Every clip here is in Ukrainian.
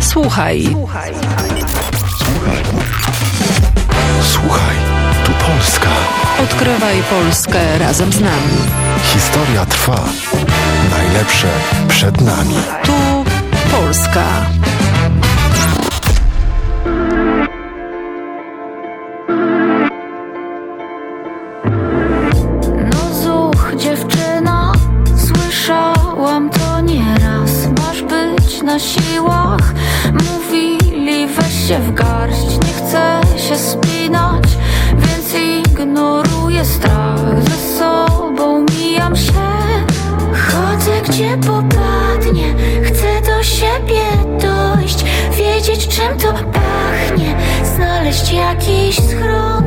Słuchaj. Słuchaj. Słuchaj, tu Polska. Odkrywaj Polskę razem z nami. Historia trwa. Najlepsze przed nami. Tu Polska. Ignoruję strach Ze sobą mijam się, chodzę gdzie popadnie Chcę do siebie dojść, wiedzieć czym to pachnie. Znaleźć jakiś schron,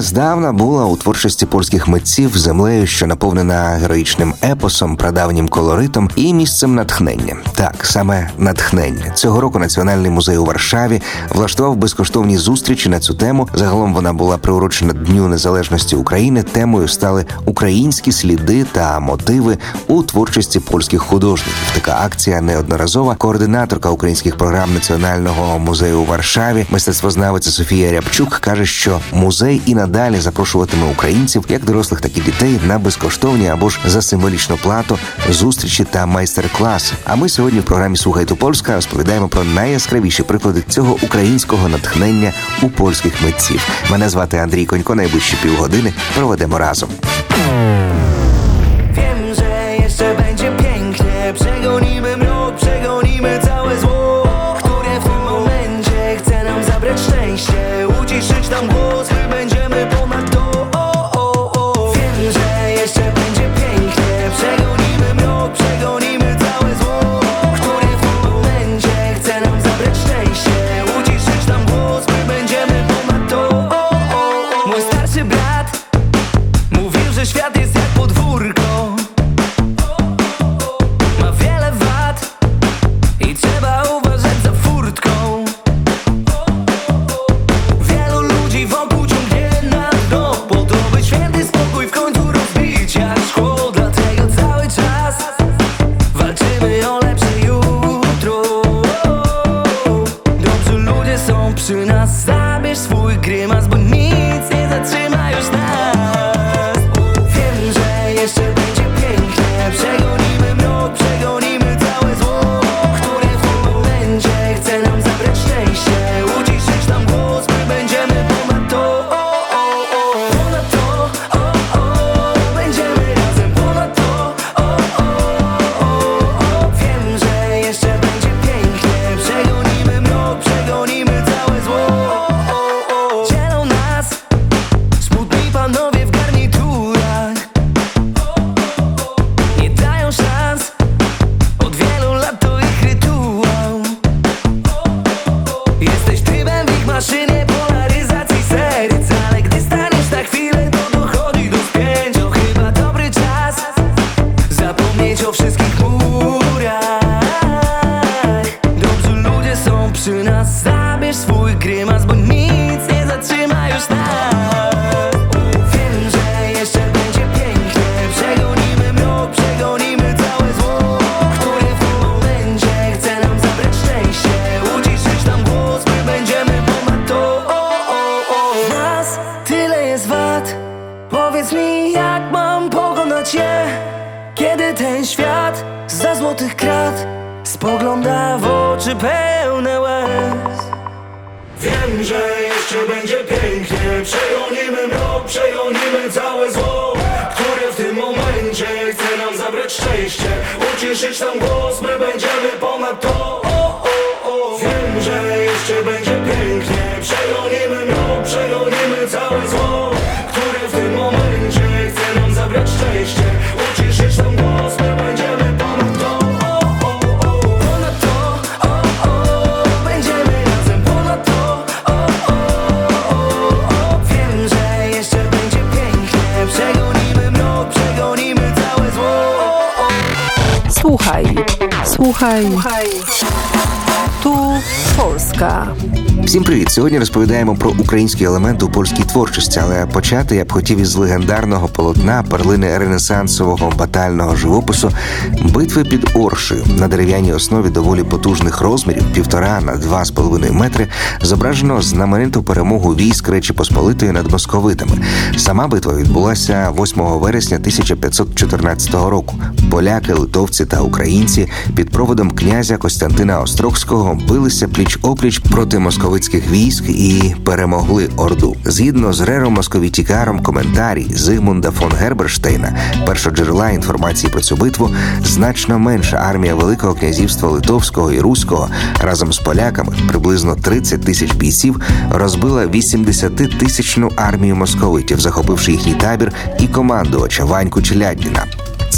Здавна була у творчості польських митців землею, що наповнена героїчним епосом, прадавнім колоритом і місцем натхнення. Так, саме натхнення цього року Національний музей у Варшаві влаштував безкоштовні зустрічі на цю тему. Загалом вона була приурочена Дню Незалежності України. Темою стали українські сліди та мотиви у творчості польських художників. Така акція неодноразова. Координаторка українських програм Національного музею у Варшаві, мистецтвознавиця Софія Рябчук каже, що музей і надалі запрошуватиме українців, як дорослих, так і дітей, на безкоштовні або ж за символічну плату зустрічі та майстер-класи. А ми сьогодні в програмі Слухайте Польська розповідаємо про найяскравіші приклади цього українського натхнення у польських митців. Мене звати Андрій Конько. Найближчі півгодини проведемо разом. Wiem, że jeszcze będzie pięknie Wiem, że jeszcze będzie pięknie. Przegonimy mrok, przegonimy całe zło Które w tym momencie chce nam zabrać szczęście. Uciszyć nam głos, my będziemy ponad to słuchaj. Tu Polska. Всім привіт! Сьогодні розповідаємо про український елемент у польській творчості, але почати я б хотів із легендарного полотна перлини ренесансового батального живопису битви під Оршею на дерев'яній основі доволі потужних розмірів півтора на два з половиною метри зображено знамениту перемогу військ Речі Посполитої над московитами. Сама битва відбулася 8 вересня 1514 року. Поляки, литовці та українці під проводом князя Костянтина Острогського билися пліч опліч проти московицьких військ і перемогли Орду. Згідно з Рером Московітікаром, коментарій Зигмунда фон Герберштейна, першоджерела інформації про цю битву, значно менша армія Великого князівства Литовського і Руського разом з поляками, приблизно 30 тисяч бійців, розбила 80-тисячну армію московитів, захопивши їхній табір і командувача Ваньку Челядніна.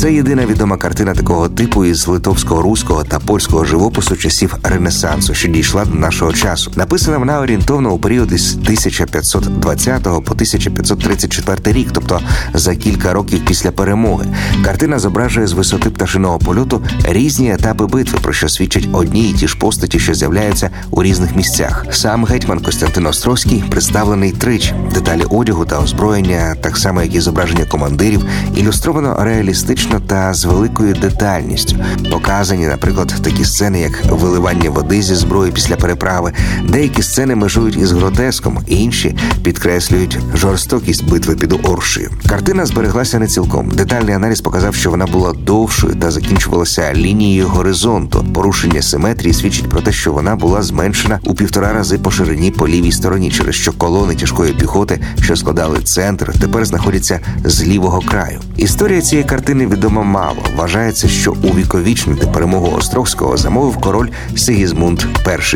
Це єдина відома картина такого типу із литовського, руського та польського живопису часів Ренесансу, що дійшла до нашого часу. Написана вона орієнтовно у період із 1520 по 1534 рік, тобто за кілька років після перемоги. Картина зображує з висоти пташиного польоту різні етапи битви, про що свідчать одні і ті ж постаті, що з'являються у різних місцях. Сам гетьман Костянтин Островський представлений тричі. Деталі одягу та озброєння, так само як і зображення командирів, ілюстровано реалістично та з великою детальністю. Показані, наприклад, такі сцени, як виливання води зі зброї після переправи. Деякі сцени межують із гротеском, інші підкреслюють жорстокість битви під Оршею. Картина збереглася не цілком. Детальний аналіз показав, що вона була довшою та закінчувалася лінією горизонту. Порушення симетрії свідчить про те, що вона була зменшена у півтора рази по ширині по лівій стороні, через що колони тяжкої піхоти, що складали центр, тепер знаходяться з лівого краю. Історія цієї картини відома мало. Вважається, що увіковічнити перемогу Острогського замовив король Сигізмунд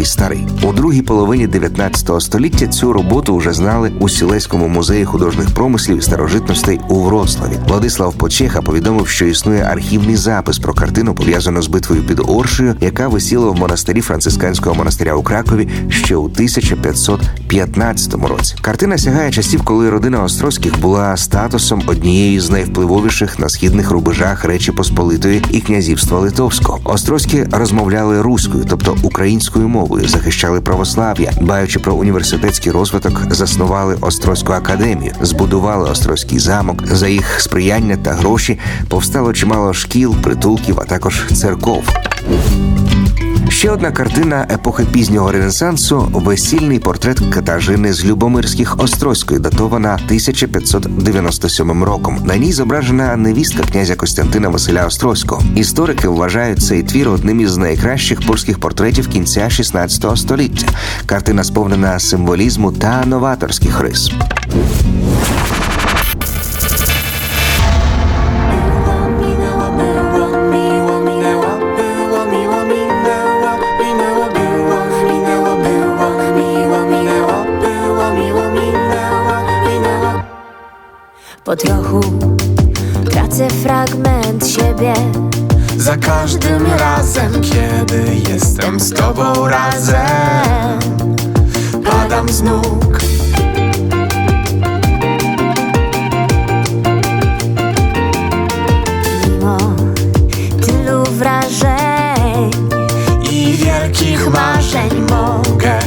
І старий. У другій половині 19 століття цю роботу вже знали у Сілеському музеї художніх промислів і старожитностей у Вроцлаві. Владислав Почеха повідомив, що існує архівний запис про картину, пов'язану з битвою під Оршею, яка висіла в монастирі францисканського монастиря у Кракові ще у 1515 році. Картина сягає часів, коли родина Острозьких була статусом однієї з найвпливовіших на східних рубежах Речі Посполитої і князівства Литовського. Острозькі розмовляли руською, тобто українською мовою, захищали православ'я, дбаючи про університетський розвиток, заснували Острозьку академію, збудували Острозький замок. За їх сприяння та гроші повстало чимало шкіл, притулків, а також церков. Ще одна картина епохи пізнього Ренесансу весільний портрет Катажини з Любомирських Острозької, датована 1597 роком. На ній зображена невістка князя Костянтина Василя Острозького. Історики вважають цей твір одним із найкращих польських портретів кінця 16 століття. Картина сповнена символізму та новаторських рис. Tobą razem, padam z nóg. Mimo tylu wrażeń I wielkich marzeń mogę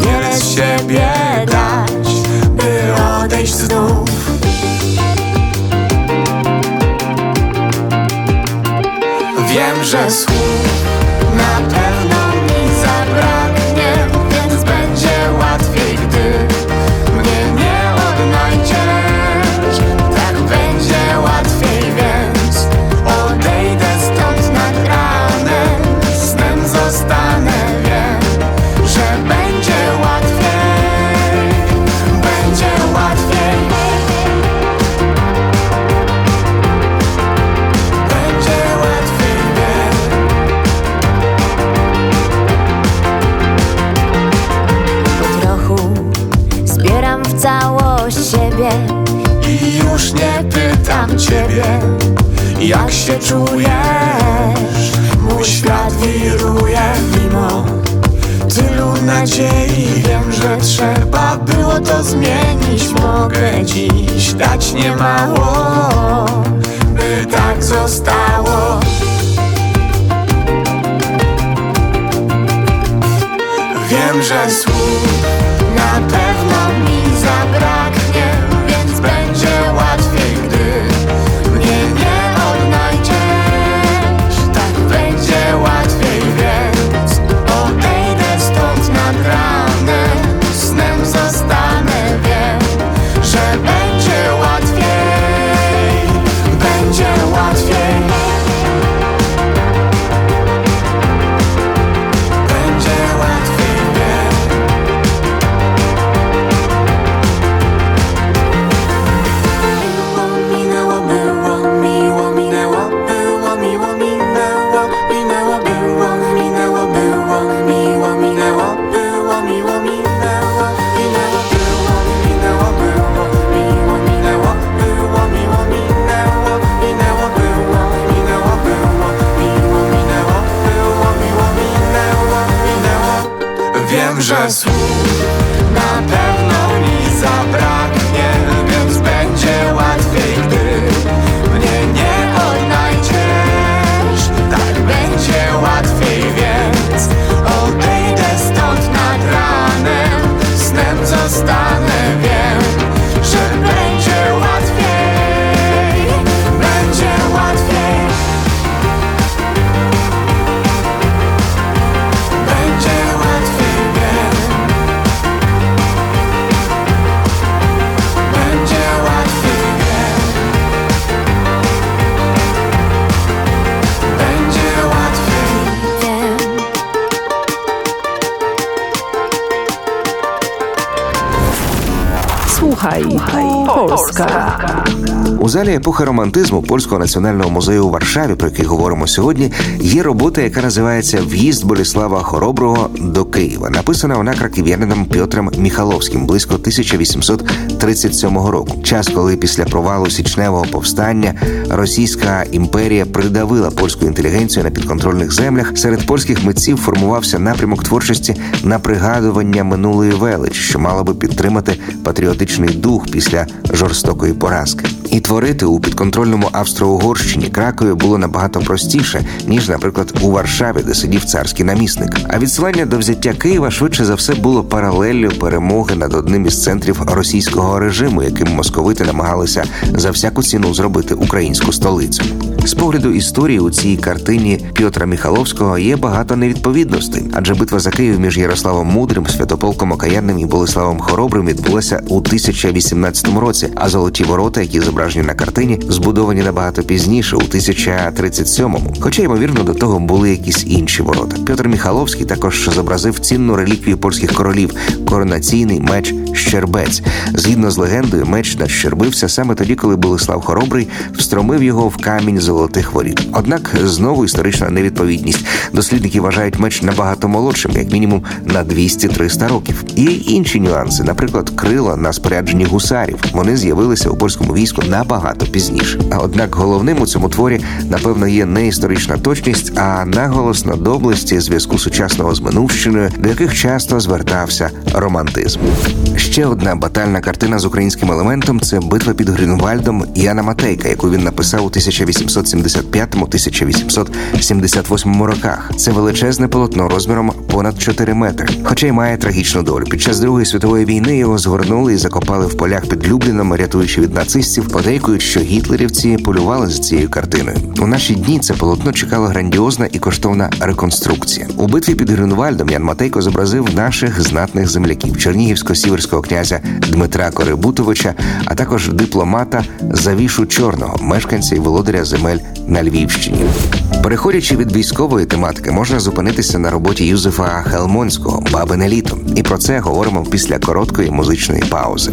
wiele siebie dać, by odejść znów. Wiem, że słów залі епохи романтизму Польського національного музею у Варшаві, про який говоримо сьогодні, є робота, яка називається В'їзд Боліслава Хороброго до Києва. Написана вона краків'янином Пьотром Міхаловським близько 1837 року. Час, коли після провалу січневого повстання Російська імперія придавила польську інтелігенцію на підконтрольних землях. Серед польських митців формувався напрямок творчості на пригадування минулої велич, що мала би підтримати патріотичний дух після жорстокої поразки. І творити у підконтрольному Австро-Угорщині Кракові було набагато простіше, ніж, наприклад, у Варшаві, де сидів царський намісник. А відсилання до взяття Києва швидше за все було паралеллю перемоги над одним із центрів російського режиму, яким московити намагалися за всяку ціну зробити українську столицю. З погляду історії у цій картині Пьотра Міхаловського є багато невідповідностей, адже битва за Київ між Ярославом Мудрим, Святополком Окаянним і Болеславом Хоробрим відбулася у 1018 році, а золоті ворота, які зображені на картині, збудовані набагато пізніше, у 1037-му. Хоча, ймовірно, до того були якісь інші ворота. Пьотр Міхаловський також зобразив цінну реліквію польських королів коронаційний меч Щербець. Згідно з легендою, меч надщербився саме тоді, коли Болеслав Хоробрий встромив його в камінь золотих воріт. Однак знову історична невідповідність. Дослідники вважають меч набагато молодшим, як мінімум на 200-300 років. Є інші нюанси, наприклад, крила на спорядженні гусарів. Вони з'явилися у польському війську набагато пізніше. Однак головним у цьому творі, напевно, є не історична точність, а наголос на доблесті зв'язку сучасного з минувщиною, до яких часто звертався романтизм. Ще одна батальна картина з українським елементом це битва під Грюнвальдом Яна Матейка, яку він написав у 1875-1878 роках. Це величезне полотно розміром понад 4 метри, хоча й має трагічну долю. Під час Другої світової війни його згорнули і закопали в полях під Любліном, рятуючи від нацистів, подейкують, що гітлерівці полювали за цією картиною. У наші дні це полотно чекала грандіозна і коштовна реконструкція. У битві під Грюнвальдом Ян Матейко зобразив наших знатних земляків чернігівсько-сіверського князя Дмитра Корибутовича, а також дипломата Завішу Чорного, мешканця і володаря земель на Львівщині. Переходячи від військової тематики, можна зупинитися на роботі Юзефа Хелмонського Бабине літо. І про це говоримо після короткої музичної паузи.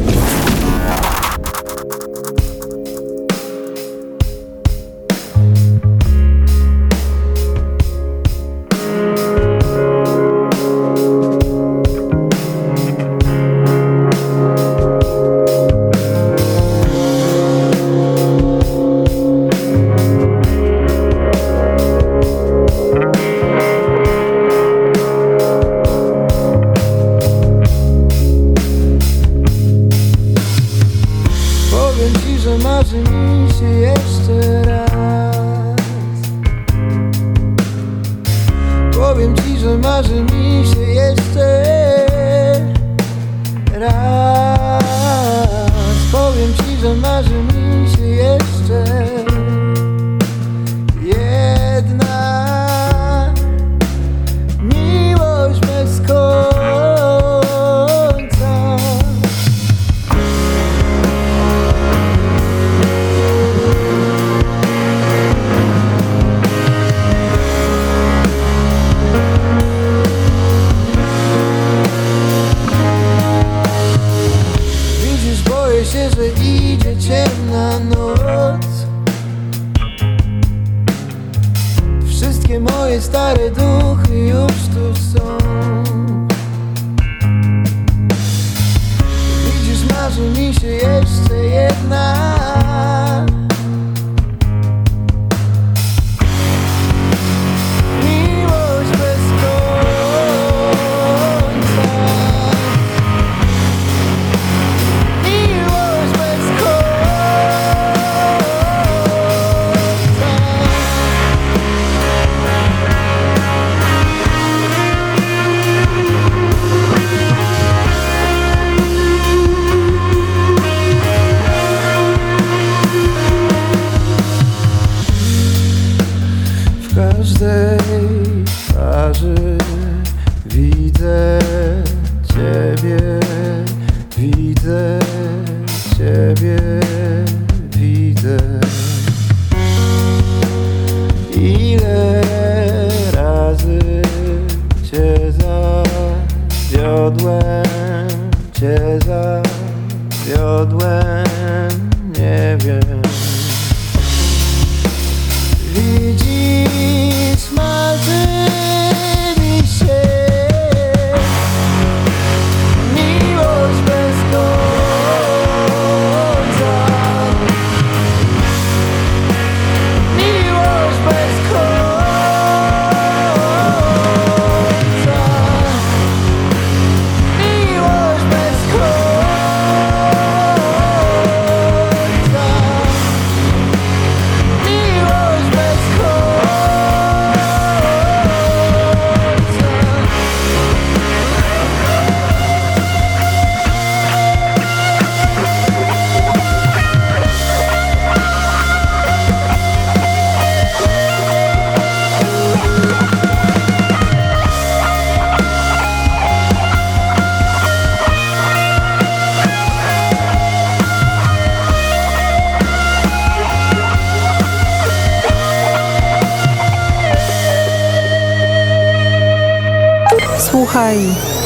Słuchaj,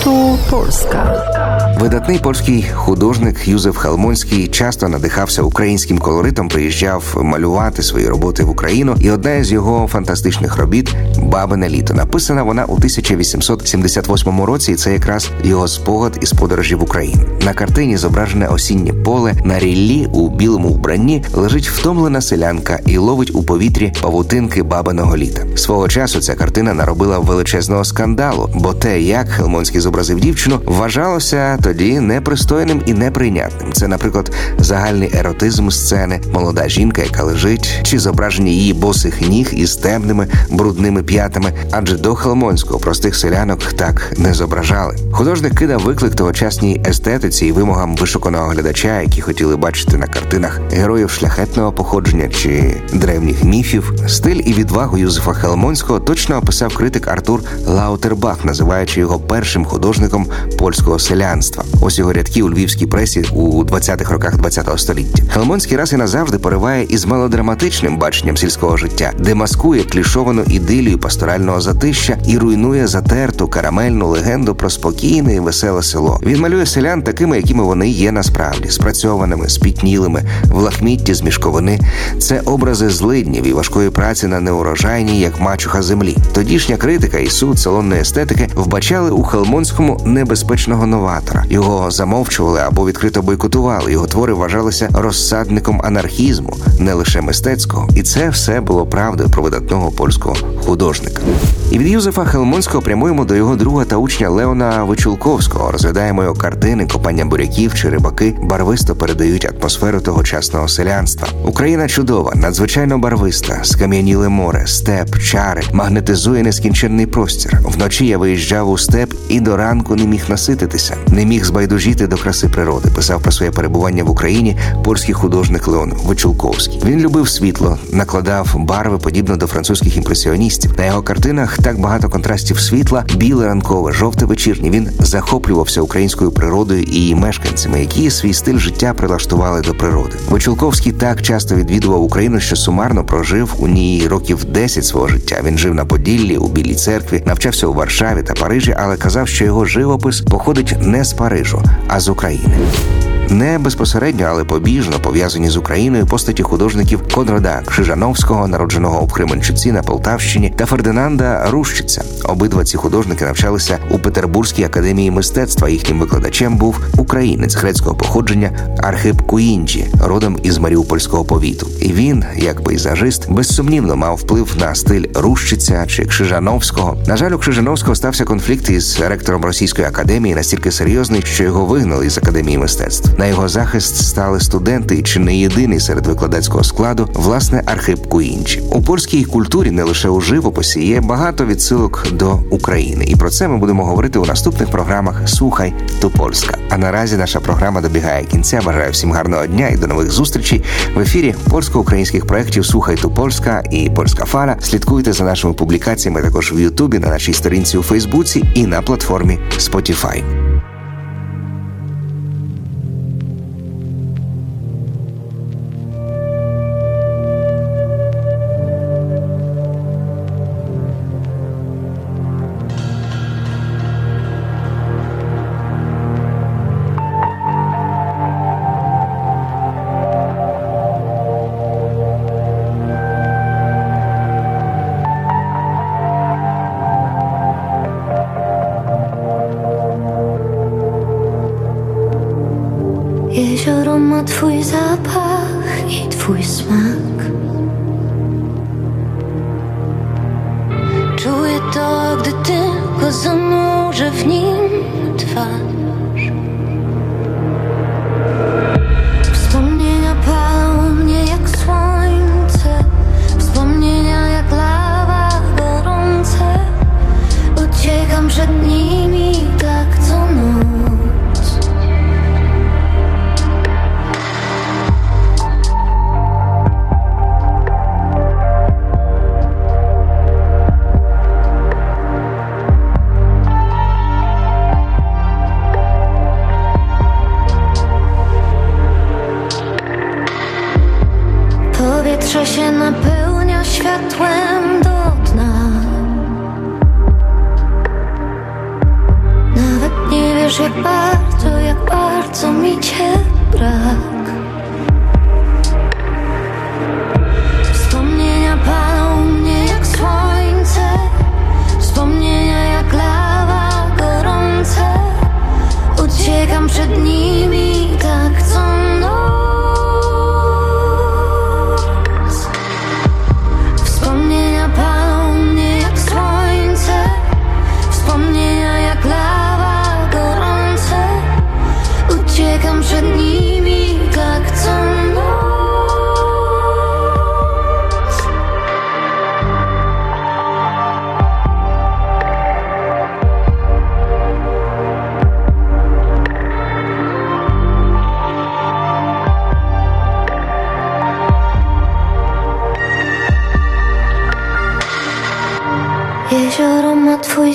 tu Polska. Видатний польський художник Юзеф Халмонський часто надихався українським колоритом, приїжджав малювати свої роботи в Україну. І одна із його фантастичних робіт Бабине літо. Написана вона у 1878 році, і це якраз його спогад із подорожі в Україну. На картині зображене осіннє поле на ріллі у білому вбранні лежить втомлена селянка і ловить у повітрі павутинки бабиного літа. Свого часу ця картина наробила величезного скандалу, бо те, як Хелмонський зобразив дівчину, вважалося тоді непристойним і неприйнятним. Це, наприклад, загальний еротизм сцени, молода жінка, яка лежить, чи зображення її босих ніг із темними брудними п'ятами. Адже до Хелмонського простих селянок так не зображали. Художник кидав виклик тогочасній естетиці і вимогам вишуканого глядача, які хотіли бачити на картинах героїв шляхетного походження чи древніх міфів. Стиль і відвагу Юзефа Хелмонського точно описав критик Артур Лаутербах, називаючи його першим художником польського селянства. Ось його рядки у львівській пресі у 20-х роках ХХ століття. Хелмонський раз і назавжди пориває із мелодраматичним баченням сільського життя, де маскує клішовану ідилію пасторального затища і руйнує затерту карамельну легенду про спокійне і веселе село. Він малює селян такими, якими вони є насправді, спрацьованими, спітнілими, в лахмітті з мішковини. Це образи злиднів і важкої праці на неурожайній, як мачуха землі. Тодішня критика і суд салонної естетики вбачали у Хелмонському небезпечного новатора, Його замовчували або відкрито бойкотували. Його твори вважалися розсадником анархізму, не лише мистецького, і це все було правдою про видатного польського художника художник. І від Юзефа Хелмонського прямуємо до його друга та учня Леона Вичулковського. Розглядаємо його картини, копання буряків чи рибаки барвисто передають атмосферу тогочасного селянства. Україна чудова, надзвичайно барвиста, скам'яніле море, степ, чари, магнетизує нескінченний простір. Вночі я виїжджав у степ і до ранку не міг насититися, не міг збайдужіти до краси природи. Писав про своє перебування в Україні польський художник Леон Вичулковський. Він любив світло, накладав барви подібно до французьких імпресіоністів. На його картинах так багато контрастів світла, біле ранкове, жовте вечірнє. Він захоплювався українською природою і її мешканцями, які свій стиль життя прилаштували до природи. Вичулковський так часто відвідував Україну, що сумарно прожив у ній років 10 свого життя. Він жив на Поділлі, у Білій церкві, навчався у Варшаві та Парижі, але казав, що його живопис походить не з Парижу, а з України. Не безпосередньо, але побіжно пов'язані з Україною постаті художників Конрада Крижановського, народженого у Кременчуці на Полтавщині, та Фердинанда Рущиця. Обидва ці художники навчалися у Петербурзькій академії мистецтва. Їхнім викладачем був українець грецького походження Архип Куінджі, родом із Маріупольського повіту. І він, як пейзажист, безсумнівно мав вплив на стиль Рущиця чи Крижановського. На жаль, у Крижановського стався конфлікт із ректором Російської академії настільки серйозний, що його вигнали із академії мистецтв. На його захист стали студенти, чи не єдиний серед викладацького складу, власне, Архип Куінчі. У польській культурі, не лише у живописі, є багато відсилок до України, і про це ми будемо говорити у наступних програмах Слухай ту Польська. А наразі наша програма добігає кінця. Бажаю всім гарного дня і до нових зустрічей в ефірі польсько-українських проєктів Слухай ту Польська і Польська Фара. Слідкуйте за нашими публікаціями також в Ютубі, на нашій сторінці у Фейсбуці і на платформі Spotify. Zapach i twój smak. Czuję to, gdy tylko zanurzę w nim wiesz bardzo, jak bardzo mi cię brak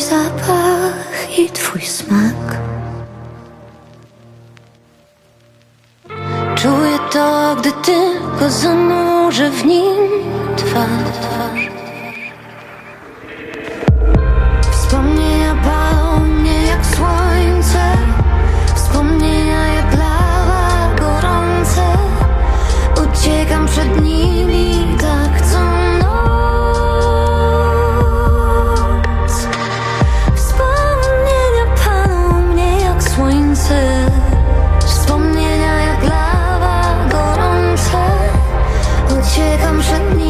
zapach i twój smak. Czuję to, gdy tylko zanurzę w nim twarz 等你。